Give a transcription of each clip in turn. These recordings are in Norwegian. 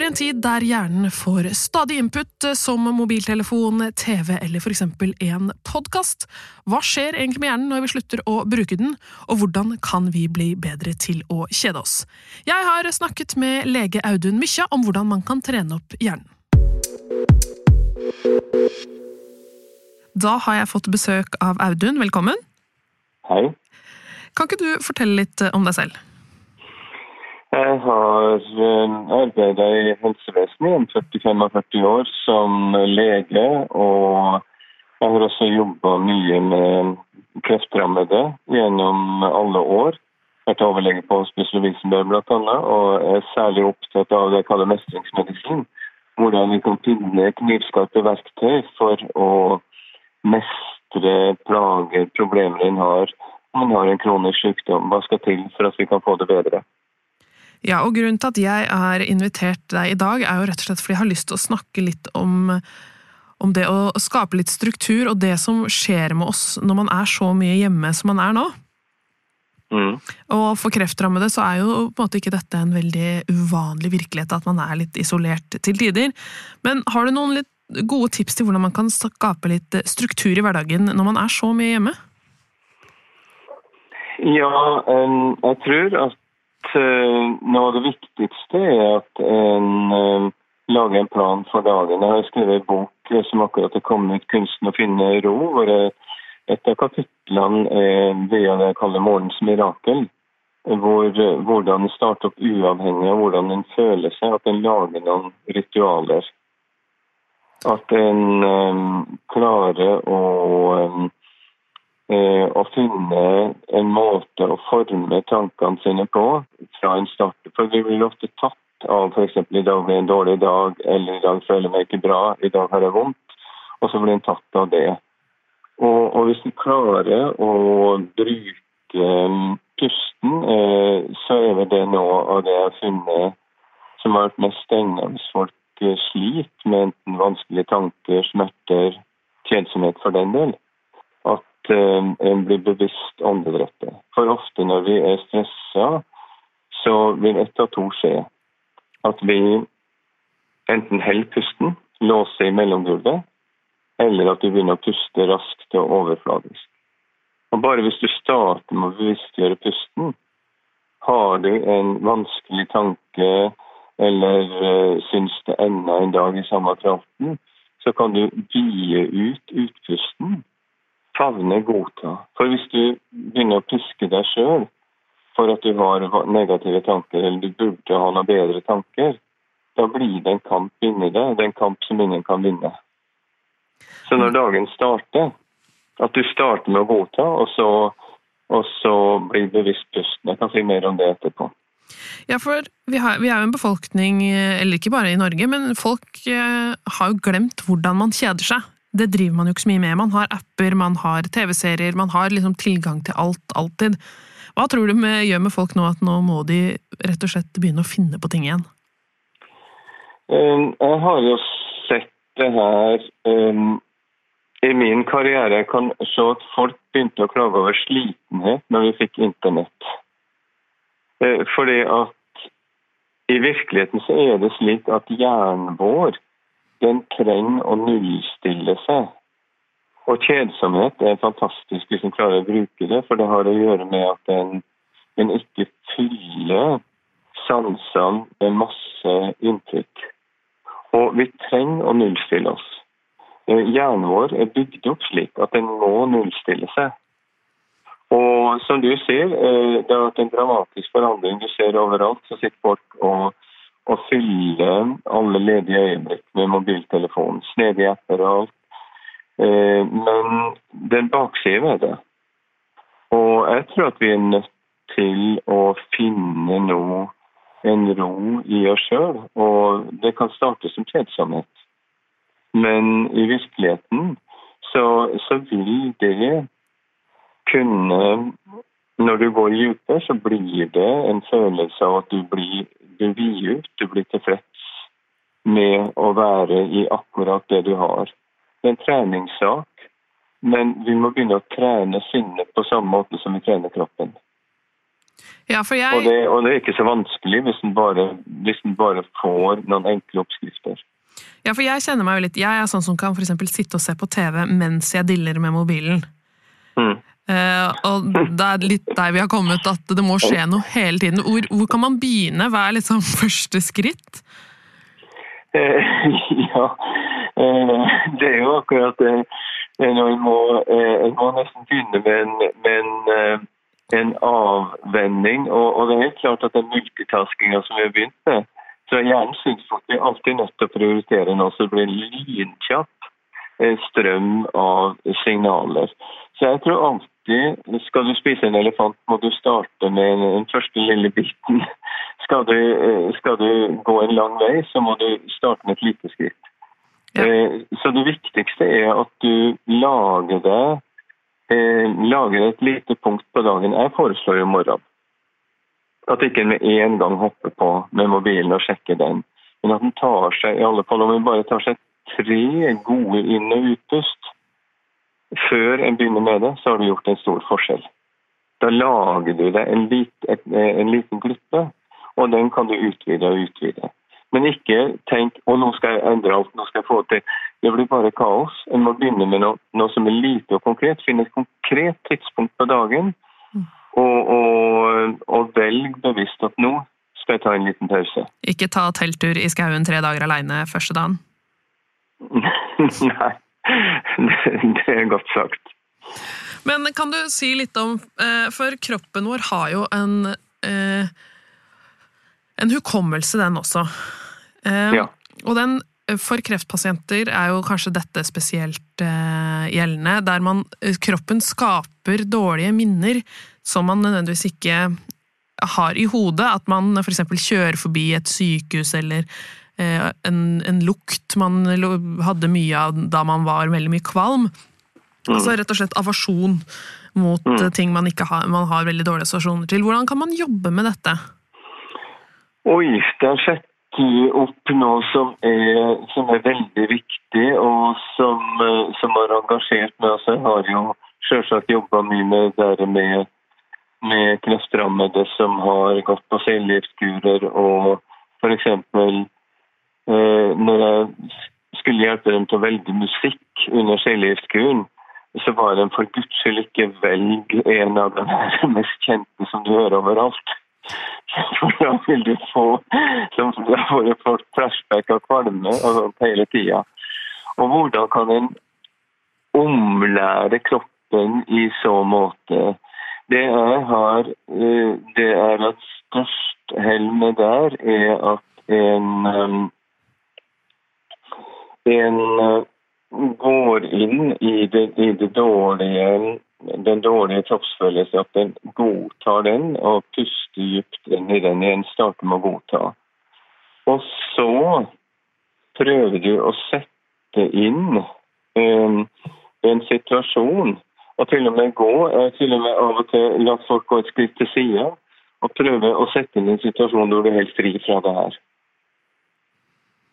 Lever i en tid der hjernen får stadig input, som mobiltelefon, TV eller for eksempel en podkast. Hva skjer egentlig med hjernen når vi slutter å bruke den, og hvordan kan vi bli bedre til å kjede oss? Jeg har snakket med lege Audun Mykja om hvordan man kan trene opp hjernen. Da har jeg fått besøk av Audun. Velkommen. Hei. Kan ikke du fortelle litt om deg selv? Jeg har eh, arbeida i helsevesenet i 40-45 år som lege. Og jeg har også jobba mye med kreftrammede gjennom alle år. Vært overlege på Hospice Lovisenberg bl.a. Og er særlig opptatt av det jeg kaller mestringsmedisin. Hvordan vi kan finne knivskarpe verktøy for å mestre plager, problemer en har. Om en har en kronisk sykdom, hva skal til for at vi kan få det bedre? Ja, og grunnen til at jeg har invitert deg i dag, er jo rett og slett fordi jeg har lyst til å snakke litt om, om det å skape litt struktur, og det som skjer med oss når man er så mye hjemme som man er nå. Mm. Og for kreftrammede så er jo på en måte ikke dette en veldig uvanlig virkelighet, at man er litt isolert til tider. Men har du noen litt gode tips til hvordan man kan skape litt struktur i hverdagen når man er så mye hjemme? Ja, jeg tror at noe av det viktigste er at en uh, lager en plan for dagen. Jeg har skrevet en bok som akkurat er kommet 'Kunsten å finne ro', hvor et av kapitlene er det jeg kaller 'Morgens mirakel'. Hvor, hvordan en starter opp uavhengig av hvordan en føler seg, at en lager noen ritualer. At en um, klarer å um, å finne en måte å forme tankene sine på fra en start. For vi blir ofte tatt av f.eks. i dag blir en dårlig dag, eller i dag føler jeg meg ikke bra, i dag har jeg vondt. Og så blir en tatt av det. Og, og hvis vi klarer å bruke pusten, eh, så er det noe av det jeg har funnet som har vært mest stengende. folk sliter med enten vanskelige tanker, smerter, kjedsomhet for den del en blir bevisst åndedrettet. For ofte når vi er stressa, så vil ett av to skje. At vi enten holder pusten, låser i mellomgulvet, eller at du begynner å puste raskt og overfladisk. Og Bare hvis du starter med å bevisstgjøre pusten, har du en vanskelig tanke eller uh, syns det enda en dag i samme kraften, så kan du vie ut utpusten favne, godta. For hvis du begynner å piske deg sjøl for at du har negative tanker, eller du burde ha noen bedre tanker, da blir det en kamp inni deg. Det er en kamp som ingen kan vinne. Så når dagen starter, at du starter med å godta, og så, og så blir bevisst pusten. Jeg kan si mer om det etterpå. Ja, for vi, har, vi, er jo en befolkning, eller ikke bare i Norge, men folk eh, har jo glemt hvordan man kjeder seg det driver man jo ikke så mye med. Man har apper, man har TV-serier, man har liksom tilgang til alt, alltid. Hva tror du med, gjør med folk nå at nå må de rett og slett begynne å finne på ting igjen? Um, jeg har jo sett det her um, i min karriere. Jeg kan se at folk begynte å klage over slitenhet når vi fikk internett. Uh, fordi at i virkeligheten så er det slik at hjernen vår den trenger å nullstille seg. Og kjedsomhet er fantastisk hvis en klarer å bruke det, for det har å gjøre med at en, en ikke fyller sansene med masse inntrykk. Og vi trenger å nullstille oss. Eh, hjernen vår er bygd opp slik at den må nullstille seg. Og som du sier, eh, det har vært en dramatisk forandring. Du ser overalt så sitter folk og å fylle alle ledige øyeblikk med mobiltelefon, snedige apper og alt. Eh, men det er en bakside ved det. Og jeg tror at vi er nødt til å finne noe en ro i oss sjøl, og det kan starte som kjedsomhet. Men i virkeligheten så, så vil det kunne Når du går dypere, så blir det en følelse av at du blir, blir ut, du blir tilfreds med å være i akkurat det du har. Det er en treningssak, men vi må begynne å trene sinnet på samme måte som vi trener kroppen. Ja, jeg... og, det, og, det, er ikke så vanskelig hvis en bare, bare, får noen enkle oppskrifter. Ja, for jeg kjenner meg jo litt Jeg er sånn som kan for sitte og se på TV mens jeg diller med mobilen. Mm. Uh, og det er litt der vi har kommet, at det må skje noe hele tiden. Hvor, hvor kan man begynne? Hva er liksom første skritt? Eh, ja, eh, det er jo akkurat det. Når må, jeg må nesten begynne med en, med en en avvenning. Og, og, det er helt klart at den multitaskinga som vi har begynt med, så er hjernen syns folk er alltid nødt til å prioritere nå så det blir lynkjapp eh, strøm av signaler. Så jeg tror alltid skal du spise en elefant, må du starte med den første lille biten. Skal du, eh, skal du gå en lang vei, så må du starte med et lite skritt. Ja. Eh, så det viktigste er at du lager deg lager lager et lite punkt på dagen. Jeg foreslår jo morgen at ikke med en gang hopper på med mobilen og sjekker den, men at den tar seg i alle fall om den bare tar seg tre gode inn- og utpust før en begynner med det, så har du gjort en stor forskjell. Da lager du deg en, lit, et, en liten glippe, og den kan du utvide og utvide. Men ikke tenk å nå skal jeg endre alt, nå skal jeg få til. Det blir bare kaos. En må begynne med noe, noe som er lite og konkret. Finne et konkret tidspunkt på dagen. Mm. Og, og, og velg bevisst at nå skal jeg ta en liten pause. Ikke ta telttur i skauen tre dager aleine første dagen? Nei, det er godt sagt. Men kan du si litt om eh, For kroppen vår har jo en eh, en hukommelse, den også. Eh, ja. Og den for kreftpasienter er jo kanskje dette spesielt gjeldende, der man, kroppen skaper dårlige minner som man nødvendigvis ikke har i hodet. At man f.eks. kjører forbi et sykehus eller en, en, lukt man hadde mye av da man var veldig mye kvalm. Mm. Altså rett og slett avasjon mot mm. ting man, har, man har veldig dårlige assosiasjoner til. Hvordan kan man jobbe med dette? Oi, det har skjedd opp noe som er, som er veldig viktig, og som, eh, som har engasjert meg. Altså, jeg har jo selvsagt jobba mye med det med, med kreftrammede som har gått på cellegiftkurer, og f.eks. Eh, når jeg skulle hjelpe dem til å velge musikk under cellegiftkuren, så var den for guds skyld ikke velg en av de mest kjente som du hører overalt. Hvordan vil du få som Da får folk flashback av kvalme og hele tida. Og hvordan kan en omlære kroppen i så måte? Det jeg har eh, Det er at størst hell med der er at en um, en uh, går inn i det, i det dårlige den dårlige kroppsfølelsen, at den godtar den og puster dypt inn i den igjen. Starter med å godta. Og så prøver du å sette inn um, en situasjon, og til og med gå, til og med av og til la folk gå et skritt til sida, og prøve å sette inn en situasjon hvor du er helt fri fra det her.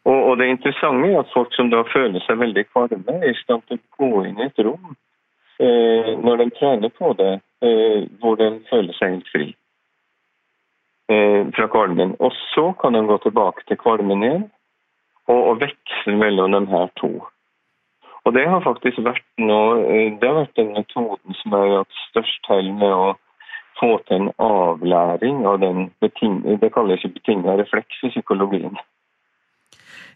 Og, og det interessante er at folk som da føler seg veldig kvalme, er i stand til å gå inn i et rom Eh, når de trener på det, eh, hvor de føler seg helt fri eh, fra kvalmen. Og så kan de gå tilbake til kvalmen igjen og, og veksle mellom de her to. Og Det har faktisk vært, noe, det har vært den metoden som har hatt størst hell med å få til en avlæring av den beting, det kalles betinga refleks i psykologien.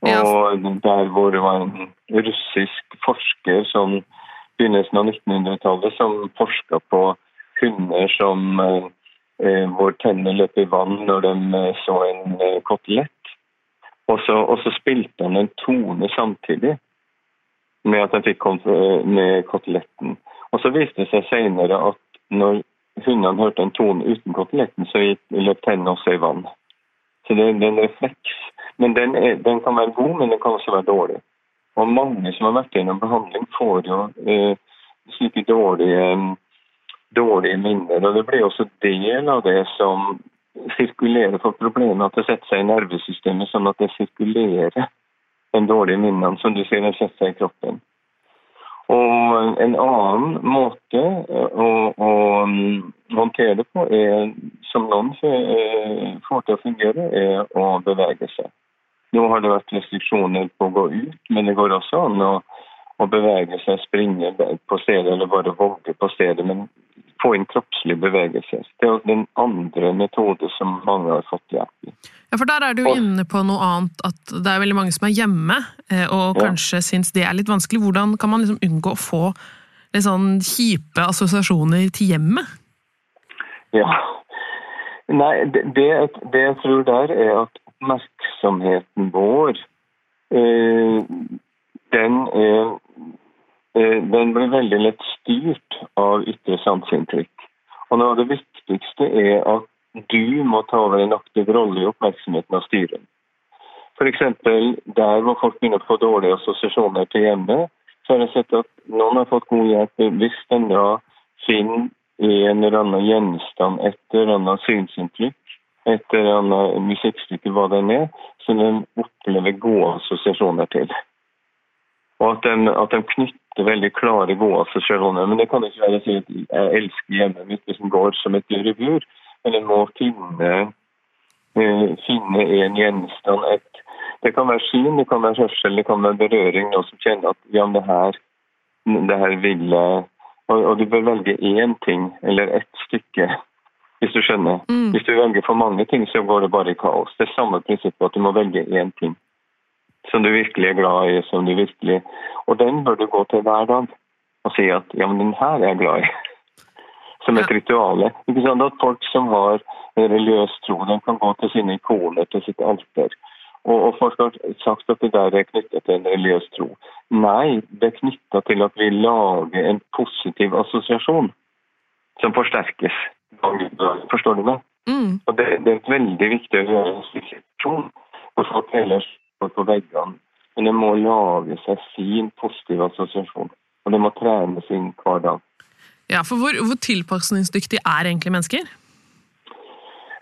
Og der hvor det var en russisk forsker som begynnelsen av 1900-tallet som forska på hunder som, eh, eh, hvor tennene løp i vann når de eh, så en eh, kotelett. Og så, og så, spilte han en tone samtidig med at han fikk med koteletten. Og så viste det seg senere at når hundene hørte en tone uten koteletten, så løp tennene også i vann. Så det, det er en refleks. Men den, er, den, kan være god, men den kan også være dårlig. Og mange som har vært gjennom behandling, får jo eh, slike dårlige, dårlige minner. Og det blir også del av det som sirkulerer for problemet, at det setter seg i nervesystemet, sånn at det sirkulerer den dårlige minnene som du ser den sett seg i kroppen. Og en annen måte å, å håndtere det på, er, som noen eh, får til å fungere, er å bevege seg. Nå har det vært restriksjoner på å gå ut, men det går også an å, å bevege seg, springe på stedet eller bare vogge på stedet. Men få inn kroppslig bevegelse. Det er den andre metode som mange har fått hjelp i. Ja, for Der er du og, inne på noe annet, at det er veldig mange som er hjemme eh, og kanskje ja. syns det er litt vanskelig. Hvordan kan man liksom unngå å få litt sånn kjipe assosiasjoner til hjemmet? Ja, Nei, det, det, jeg tror der, er at oppmerksomheten vår eh, den, er, eh, den blir veldig lett styrt av ytre sanseinntrykk. Og noe av det viktigste er at du må ta over en aktiv rolle i oppmerksomheten av styret. F.eks. der hvor folk begynner å få dårlige assosiasjoner til hjemme, så har jeg sett at noen har fått god hjelp hvis en da finner en eller annen gjenstand, et eller annet synsinntrykk, et eller annet musikkstykke, hva det er, som den opplever gode assosiasjoner til. Og at de, at de knytter veldig klare, gode assosiasjoner. Men det kan ikke være å si at jeg elsker hjemmet mitt hvis den går som et dyr i bur. Men en må finne, uh, finne en gjenstand. Et, det kan være syn, det kan være hørsel, det kan være berøring. Noe som kjenner at ja, det her, det her vil jeg og, og, du bør velge én ting eller ett stykke, hvis du skjønner. Mm. Hvis du velger for mange ting, så går det bare i kaos. Det er samme prinsippet at du må velge én ting som du virkelig er glad i. som du virkelig... Og den bør du gå til hver dag og si at ja, men den her er jeg glad i som et ritual. Ikke sant? At folk som har religiøs tro, de kan gå til sine ikoner, til sitt alter. Og, og folk har sagt at det der er knyttet til en religiøs tro. Nei, det er knytta til at vi lager en positiv assosiasjon som forsterkes. Forstår du meg? Mm. Og det, det, er veldig viktig å gjøre en situasjon hvor folk ellers står på veggene. Men det må lage seg sin positive assosiasjon. Og det må trenes inn hver dag. Ja, for hvor, hvor tilpasningsdyktige er egentlig mennesker?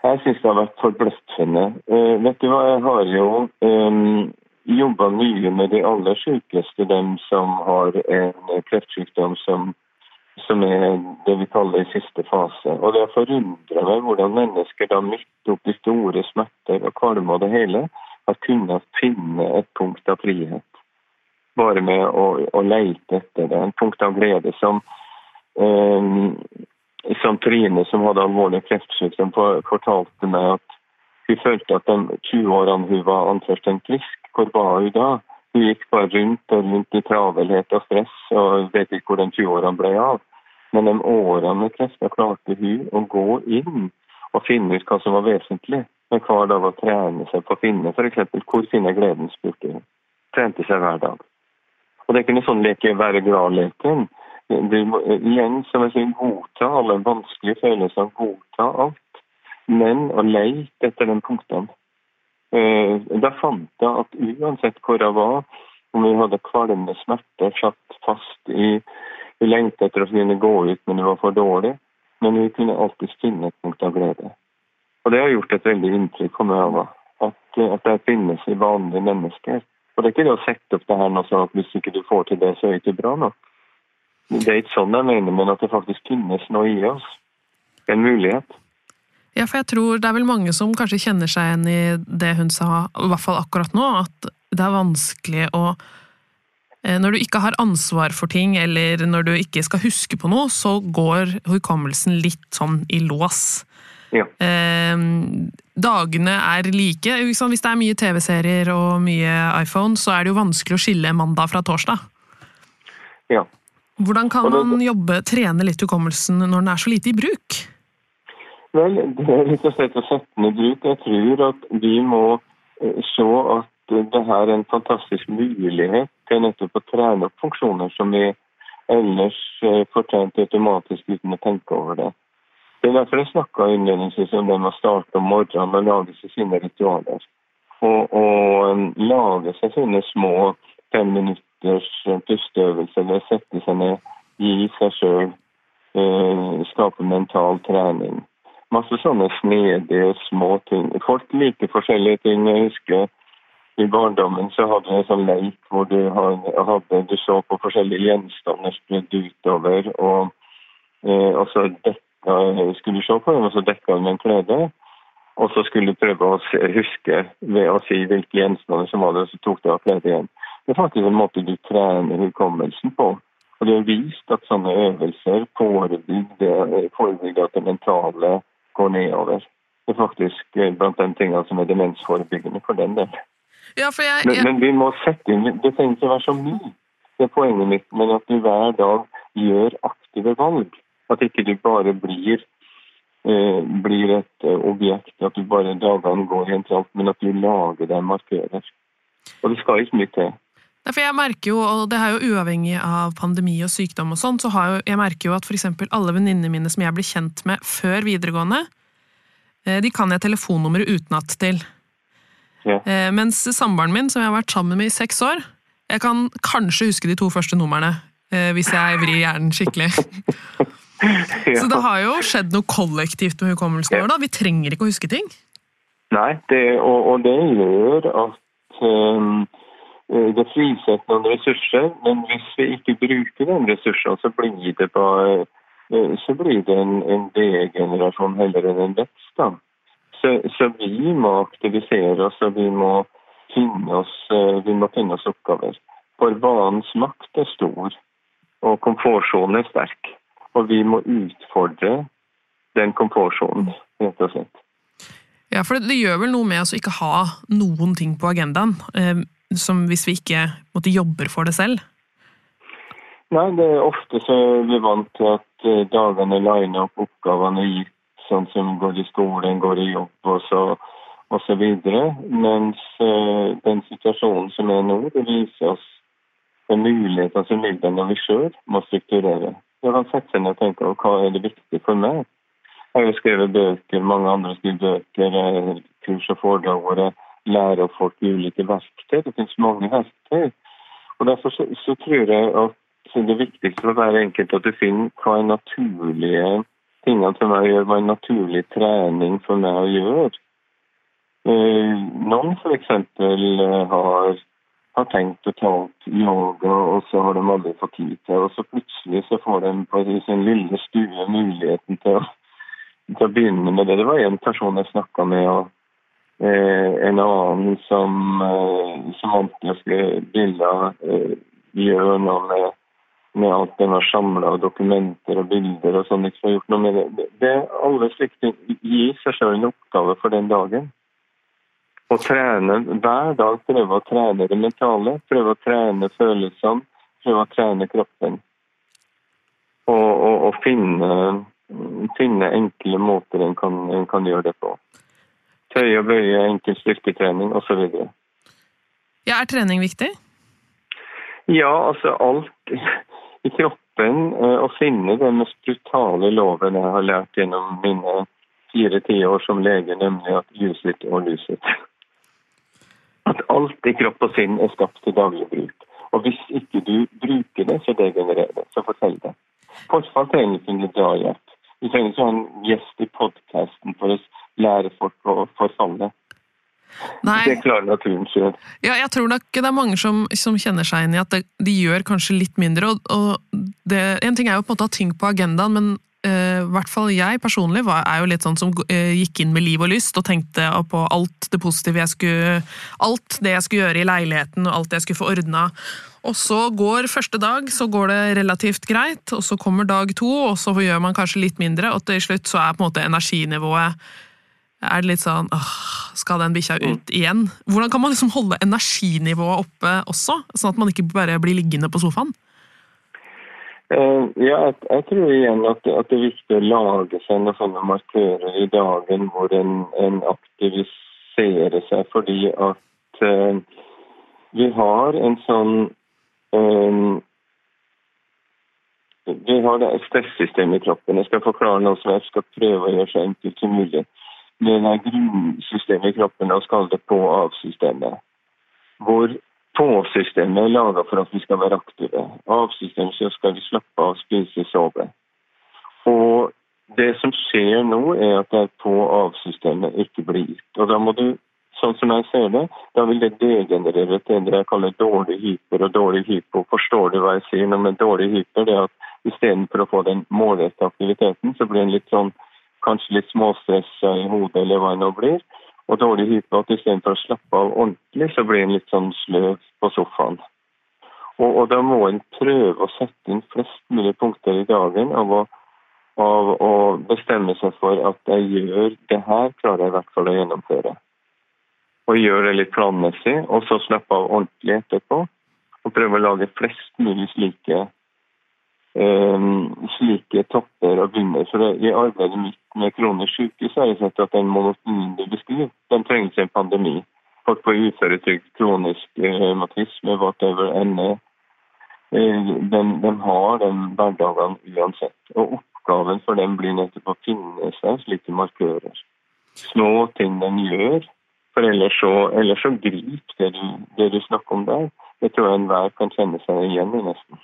Jeg syns det har vært forbløffende. Uh, vet du hva, jeg har jo um, jobba mye med de aller sykeste, dem som har en kreftsykdom som, som er det vi kaller i siste fase. Og det har forundra meg hvordan mennesker da midt oppi store smerter og kvalme og det hele, har kunnet finne et punkt av frihet. Bare med å, å leite etter det. En punkt av glede som Ehm, som Trine, som hadde alvorlig kreftsykdom, fortalte meg at hun følte at de 20 årene hun var anførstein frisk, hvor var hun da? Hun gikk bare rundt og rundt i travelhet og stress og vet ikke hvor de 20 årene ble av. Men de årene med krefter klarte hun å gå inn og finne ut hva som var vesentlig. Men hver dag å trene seg på å finne f.eks. hvor finner gleden, spurte hun. Trente seg hver dag. Og det noe sånn leke være glad-leken. Må igjen som jeg sier, godta alle vanskelige følelser, godta alt. Men å leite etter den punktene. Eh, da fant jeg at uansett hvor jeg var, om vi hadde kvalmende smerter, satt fast i Vi lengta etter å kunne gå ut, men det var for dårlig. Men vi kunne alltid finne et punkt av glede. Og det har gjort et veldig inntrykk på meg. At, at det finnes i vanlige mennesker. Og det er ikke det å sette opp det her nå sånn at hvis ikke du får til det, så er det ikke bra nok. Det er ikke sånn jeg mener, men at det faktisk finnes noe i oss. En mulighet. Ja, for jeg tror det er vel mange som kanskje kjenner seg igjen i det hun sa, i hvert fall akkurat nå, at det er vanskelig å eh, Når du ikke har ansvar for ting, eller når du ikke skal huske på noe, så går hukommelsen litt sånn i lås. Ja. Eh, dagene er like. Hvis det er mye TV-serier og mye iPhone, så er det jo vanskelig å skille mandag fra torsdag. Ja. Hvordan kan man jobbe, trene litt hukommelsen når den er så lite i bruk? Vel, Det er litt å sette den i bruk. Jeg tror at vi må eh, se at det her er en fantastisk mulighet til nettopp å trene opp funksjoner som vi ellers eh, får trent automatisk uten å tenke over det. Det er derfor jeg snakka innledningsvis om det med å starte om morgenen og lage seg sine ritualer. Og, og um, lage seg sine små fem minutters ved eller sette seg ned, gi seg sjøl, eh, skape mental trening. Masse sånne snedige, små ting. Folk liker forskjellige ting. Jeg husker i barndommen så hadde jeg en sånn leik hvor du, hadde, du så på forskjellige gjenstander spredd utover. og, eh, og så dekka skulle du se på dem, og så dekka du med en klede. Og så skulle du prøve å huske ved å si hvilke gjenstander som var det, og så tok du av kledet igjen. Det er faktisk en måte du trener hukommelsen på. Og det er vist at sånne øvelser forebygger at det mentale går nedover. Det er faktisk eh, blant de tingene som er demensforebyggende for den del. Ja, jeg, jeg... Men, men, vi må sette inn Det trenger ikke være så mye. Det er poenget mitt. Men at du hver dag gjør aktive valg. At ikke du bare blir, eh, blir et eh, objekt, at du bare dagene går helt alt, men at du lager deg markører. Og det skal ikke mye til. For jeg merker jo, og det er jo uavhengig av pandemi og sykdom og sånn, så har jo, jeg merker jo at f.eks. alle venninnene mine som jeg ble kjent med før videregående, eh, de kan jeg telefonnummeret utenat til. Ja. Eh, mens samboeren min, som jeg har vært sammen med i seks år, jeg kan kanskje huske de to første numrene, eh, hvis jeg vrir hjernen skikkelig. Så det har jo skjedd noe kollektivt med hukommelsen vår, da. Vi trenger ikke å huske ting. Nei, det, og, og, det gjør at um, det frisetter noen ressurser. Men hvis vi ikke bruker den ressursen, så blir det bare uh, så blir det en, en D-generasjon heller enn en vekst. da. Så, så, vi må aktivisere oss, og vi må finne oss, uh, vi må finne oss oppgaver. For vanens makt er stor, og komfortsonen er sterk. Og vi må utfordre den komfortsonen, rett og slett. Ja, for det, gjør vel noe med å å ikke ha noen ting på agendaen, eh, som hvis vi ikke måtte jobber for det selv? Nei, det er ofte så vi er vant til at eh, dagene liner opp, oppgavene gitt, sånn som går i skolen, går i jobb og så, osv. Mens eh, den situasjonen som er nå, det viser oss de mulighetene som ligger når vi sjøl må strukturere. Jeg kan sette seg ned og tenke over hva er det viktig for meg. Jeg har jo skrevet bøker, mange andre skriver bøker, eh, kurs og foredrag hvor jeg lærer folk ulike verktøy. Det finnes mange verktøy. Og Derfor så, så tror jeg at det viktigste for hver enkelt at du finner hva er naturlige tingene for meg å gjøre, hva er naturlig trening for meg å gjøre. Eh, noen f.eks. Eh, har har tenkt å ta opp yoga, og så har de aldri fått tid til Og så plutselig så får de på sin lille stue muligheten til å, til å begynne med det. Det var en person jeg snakka med, og eh, en annen som, eh, som alltid bilder eh, gjør med, med alt den har samla, dokumenter og bilder og sånn. Ikke har gjort noe med det. det alle slike gir seg selv en oppgave for den dagen. Å trene hver dag, prøve å trene det mentale, prøve å trene følelsene, prøve å trene kroppen. Og, og, og finne, finne, enkle måter en kan, en kan gjøre det på. Tøye og bøye, enkel styrketrening osv. Ja, er trening viktig? Ja, altså alt i kroppen. Eh, å finne den mest brutale loven jeg har lært gjennom mine fire tiår som lege, nemlig at use og it at alt i kropp og sinn er skapt til daglig bruk. Og hvis ikke du bruker det, så degenererer det. Så fortell det. Forfall trenger ikke en drahjelp. Vi trenger ikke ha en gjest i podkasten for å lære folk å forfalle. Nei. Det klarer naturen sjøl. Ja, jeg tror nok det er mange som, som kjenner seg inn i at det, de gjør kanskje litt mindre. og, og det, En ting er jo på en måte å ha ting på agendaen, men uh, hvert fall jeg personlig var, er jo litt sånn som uh, gikk inn med liv og lyst og tenkte på alt det positive jeg skulle Alt det jeg skulle gjøre i leiligheten og alt det jeg skulle få ordna. Og så går første dag så går det relativt greit, og så kommer dag to, og så gjør man kanskje litt mindre, og til slutt så er på en måte energinivået er det litt sånn åh, Skal den bikkja ut igjen? Hvordan kan man liksom holde energinivået oppe også, sånn at man ikke bare blir liggende på sofaen? Uh, ja, jeg, jeg, tror igjen at, at, det er viktig å lage seg sånne markører i dagen hvor en, en aktiviserer seg, fordi at uh, vi har en sånn um, Vi har det stressystemet i kroppen. Jeg skal forklare noe som jeg skal prøve å gjøre så enkelt som mulig. Er grunnsystemet i kroppen, og skal det på-av-systemet. Hvor på-systemet er laga for at vi skal være aktive. Av-systemet så skal vi slappe av, spise, sove. Og det som skjer nå, er at det er på-av-systemet ikke blir gitt. Og da må du sånn som jeg ser det, da vil det degenerere til det jeg kaller dårlig hyper og dårlig hypo. Forstår du hva jeg sier? Når med dårlig hyper, det er at istedenfor å få den målrettede aktiviteten, så blir en litt sånn kanskje litt småstressa i hodet, eller hva det nå blir. Og dårlig hypo at istedenfor å slappe av ordentlig, så blir en litt sånn sløv på sofaen. Og, og da må en prøve å sette inn flest mulig punkter i dagen av å, av å bestemme seg for at jeg gjør det her, klarer jeg i hvert fall å gjennomføre og gjøre det litt planmessig, og så slappe av ordentlig etterpå. Og prøve å lage flest mulig slike, um, slike topper og bunner. For i arbeidet mitt med kronisk syke så har jeg sett at den monotonien du beskriver, den trengs en pandemi. Folk på uføretrygd, kronisk revmatisme, eh, whatever ende, Den, den de har den hverdagen uansett. Og oppgaven for dem blir nettopp å finne seg slike markører. Små ting den gjør for ellers så, ellers så grip det du, det du snakker om der. Det tror jeg enhver kan kjenne seg igjen i, nesten.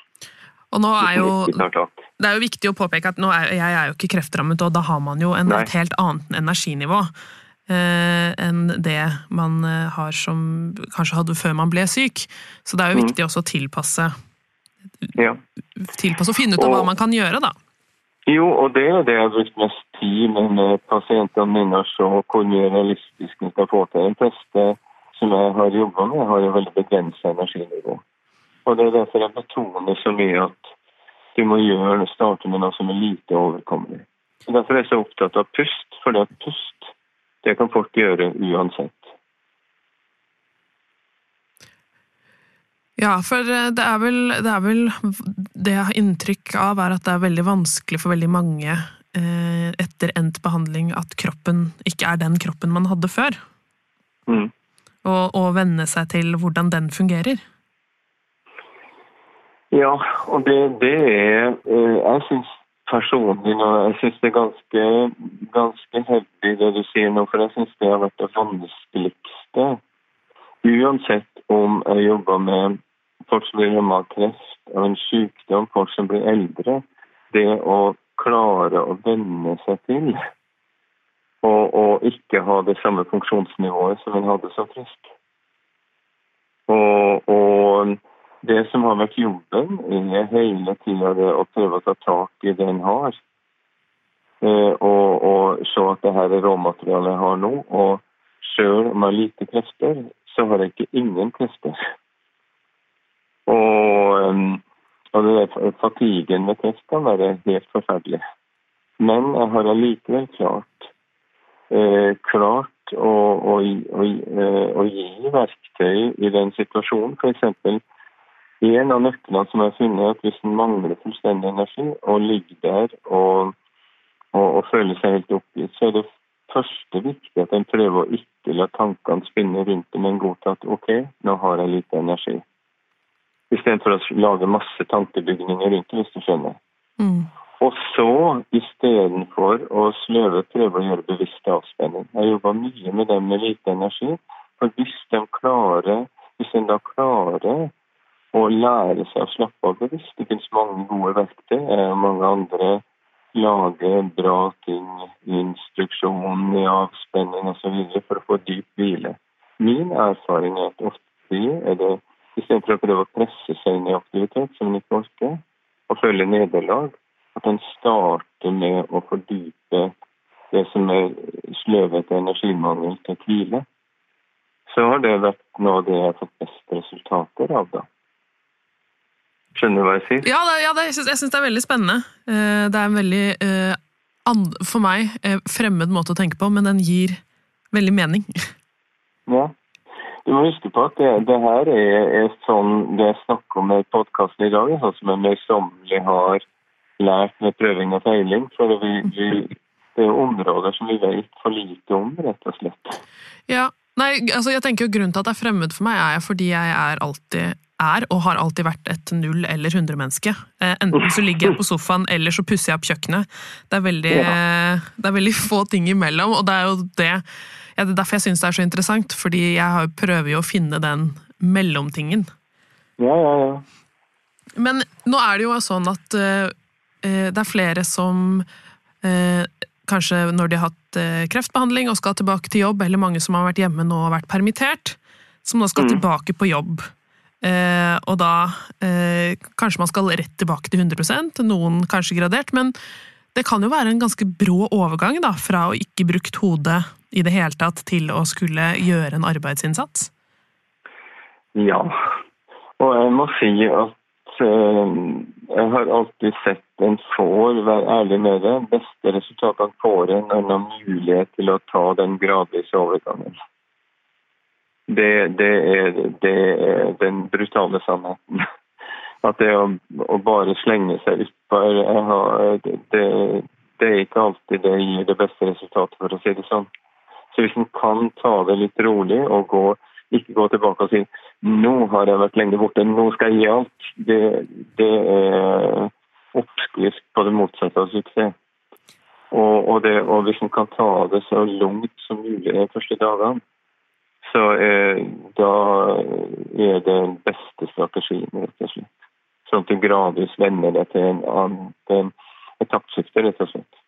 Og nå er jo, Det er jo viktig å påpeke at er, jeg er jo ikke kreftrammet, og da har man jo en, et helt annet energinivå eh, enn det man eh, har som kanskje hadde før man ble syk. Så det er jo mm. viktig også å tilpasse, ja. tilpasse og finne ut av hva man kan gjøre, da. Jo, og det er det jeg har brukt mest tid med, med pasientene mine. se hvor mye realistisk vi skal få til. De fleste som jeg har jobba med, har jo veldig begrensa energinivå. Og Det er derfor jeg betoner så mye at du må gjøre, starte med noe som er lite overkommelig. Derfor er jeg så opptatt av pust, for det at pust det kan folk gjøre uansett. Ja, for eh, det er, vel, det er vel Det jeg har inntrykk av, er at det er veldig vanskelig for veldig mange eh, etter endt behandling at kroppen ikke er den kroppen man hadde før. Mm. Og, å venne seg til hvordan den fungerer. Ja, og det, det er eh, Jeg syns personlig nå, jeg synes det er ganske, ganske heldig det du sier nå, for jeg syns det har vært det vanskeligste. Uansett om jeg jobber med folk som blir rammet av kreft og en sykdom, folk som blir eldre. Det å klare å venne seg til og, og ikke ha det samme funksjonsnivået som en hadde som frisk. Og, og, det som har vært jobben, er hele tida å prøve å ta tak i det en har. Eh, og, og, se at det her er råmaterialet jeg har nå. Og sjøl om jeg har lite krefter, så har jeg ikke ingen krefter. Og, og det fatiguen med krefter kan helt forferdelig. Men jeg har allikevel klart, eh, klart å, å, å, eh, å, gi verktøy i den situasjonen. F.eks. en av nøklene som jeg har funnet, er at hvis en mangler fullstendig energi og ligger der og, og, og føler seg helt oppgitt, så er det første viktig at en prøver å ikke la tankene spinne rundt det, men godta at OK, nå har jeg lite energi. Istedenfor å lage masse tankebygninger rundt det, hvis du skjønner. Mm. Og så istedenfor å sløve prøve å gjøre bevisst avspenning. Jeg jobber mye med dem med lite energi. For hvis de klarer, hvis en da klarer å lære seg å slappe av bevisst Det finnes mange gode verktøy. Mange andre lager bra ting, instruksjon i avspenning osv. for å få dyp hvile. Min erfaring er at ofte er det Istedenfor å prøve å presse seg inn i aktivitet som en ikke orker, og føle nederlag. At en starter med å fordype det som er sløvete energimangel til hvile. Så har det vært noe av det jeg har fått best resultater av, da. Skjønner du hva jeg sier? Ja, det, ja det, jeg syns det er veldig spennende. Eh, det er en veldig, eh, for meg, eh, fremmed måte å tenke på, men den gir veldig mening. Ja, du må huske på at det, det her er, er, sånn det jeg snakker om i podkasten i dag, sånn som jeg møysommelig har lært med prøving og feiling. For vi, vi, det er områder som vi vet for lite om, rett og slett. Ja, Nei, altså jeg tenker jo Grunnen til at det er fremmed for meg, er fordi jeg er alltid er og har alltid vært et null- eller hundre-menneske. Eh, enten så ligger jeg på sofaen, eller så pusser jeg opp kjøkkenet. Det er veldig, ja. det er veldig få ting imellom, og det er jo det, ja, det er derfor jeg syns det er så interessant. Fordi jeg prøver jo å finne den mellomtingen. Ja, ja, ja. Men nå er det jo sånn at uh, det er flere som uh, kanskje når de har hatt uh, kreftbehandling og skal tilbake til jobb, eller mange som har vært hjemme nå og vært permittert, som nå skal mm. tilbake på jobb. Eh, og da eh, kanskje man skal rett tilbake til 100% noen kanskje gradert, men det kan jo være en ganske brå overgang da, fra å ikke brukt hodet i det hele tatt til å skulle gjøre en arbeidsinnsats? Ja, og jeg må si at eh, jeg har alltid sett en får, vær ærlig med det, beste resultatene får en når man har mulighet til å ta den gradvise overgangen. Det, det, er, det, er, den brutale sannheten. At det å, å bare slenge seg utpå det, det, er ikke alltid det gir det beste resultatet, for å si det sånn. Så hvis en kan ta det litt rolig og gå, ikke gå tilbake og si nå har jeg vært lenge borte, nå skal jeg gi alt, det, det er oppskrift på det motsatte av suksess. Og, og, og hvis en kan ta det så langt som mulig de første dagene, så eh, da er det den beste strategien, rett og slett. Sånn at du gradvis vender deg til en annen et taktskifte, rett og slett.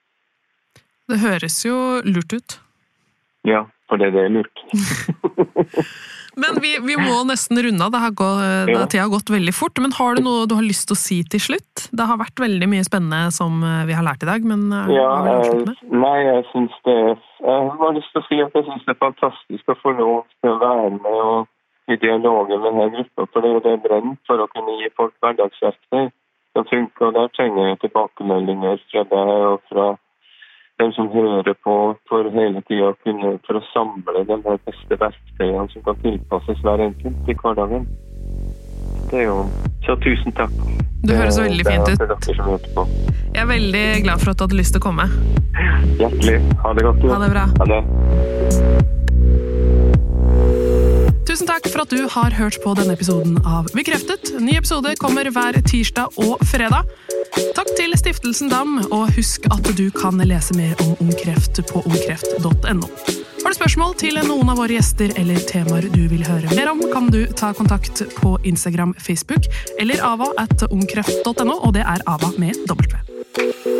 Det høres jo lurt ut. Ja, for det, det er lurt. Men vi, vi, må nesten runde av. Det har gått, ja. Tida har gått veldig fort. Men har du noe du har lyst til å si til slutt? Det har vært veldig mye spennende som eh, vi har lært i dag, men eh, ja, Nei, jeg syns det Jeg har lyst til å si at jeg syns det er fantastisk å få lov til å være med og i dialogen med denne gruppa, for det er jo det brent for å kunne gi folk hverdagsverktøy som funker. Og der trenger jeg tilbakemeldinger fra deg og fra den som hører på for hele tida for å samle de beste verktøyene som kan tilpasses hver enkelt i hverdagen. Det er jo Så tusen takk. Du høres veldig fint ut. Jeg er veldig glad for at du hadde lyst til å komme. Hjertelig. Ha det godt. Ha det bra. Ha det. Tusen takk for at du har hørt på denne episoden av Bekreftet. Ny episode kommer hver tirsdag og fredag. Takk til Stiftelsen Dam, og husk at du kan lese mer om ungkreft på ungkreft.no. Har du spørsmål til noen av våre gjester eller temaer du vil høre mer om, kan du ta kontakt på Instagram, Facebook eller ava at ungkreft.no, og det er ava med W.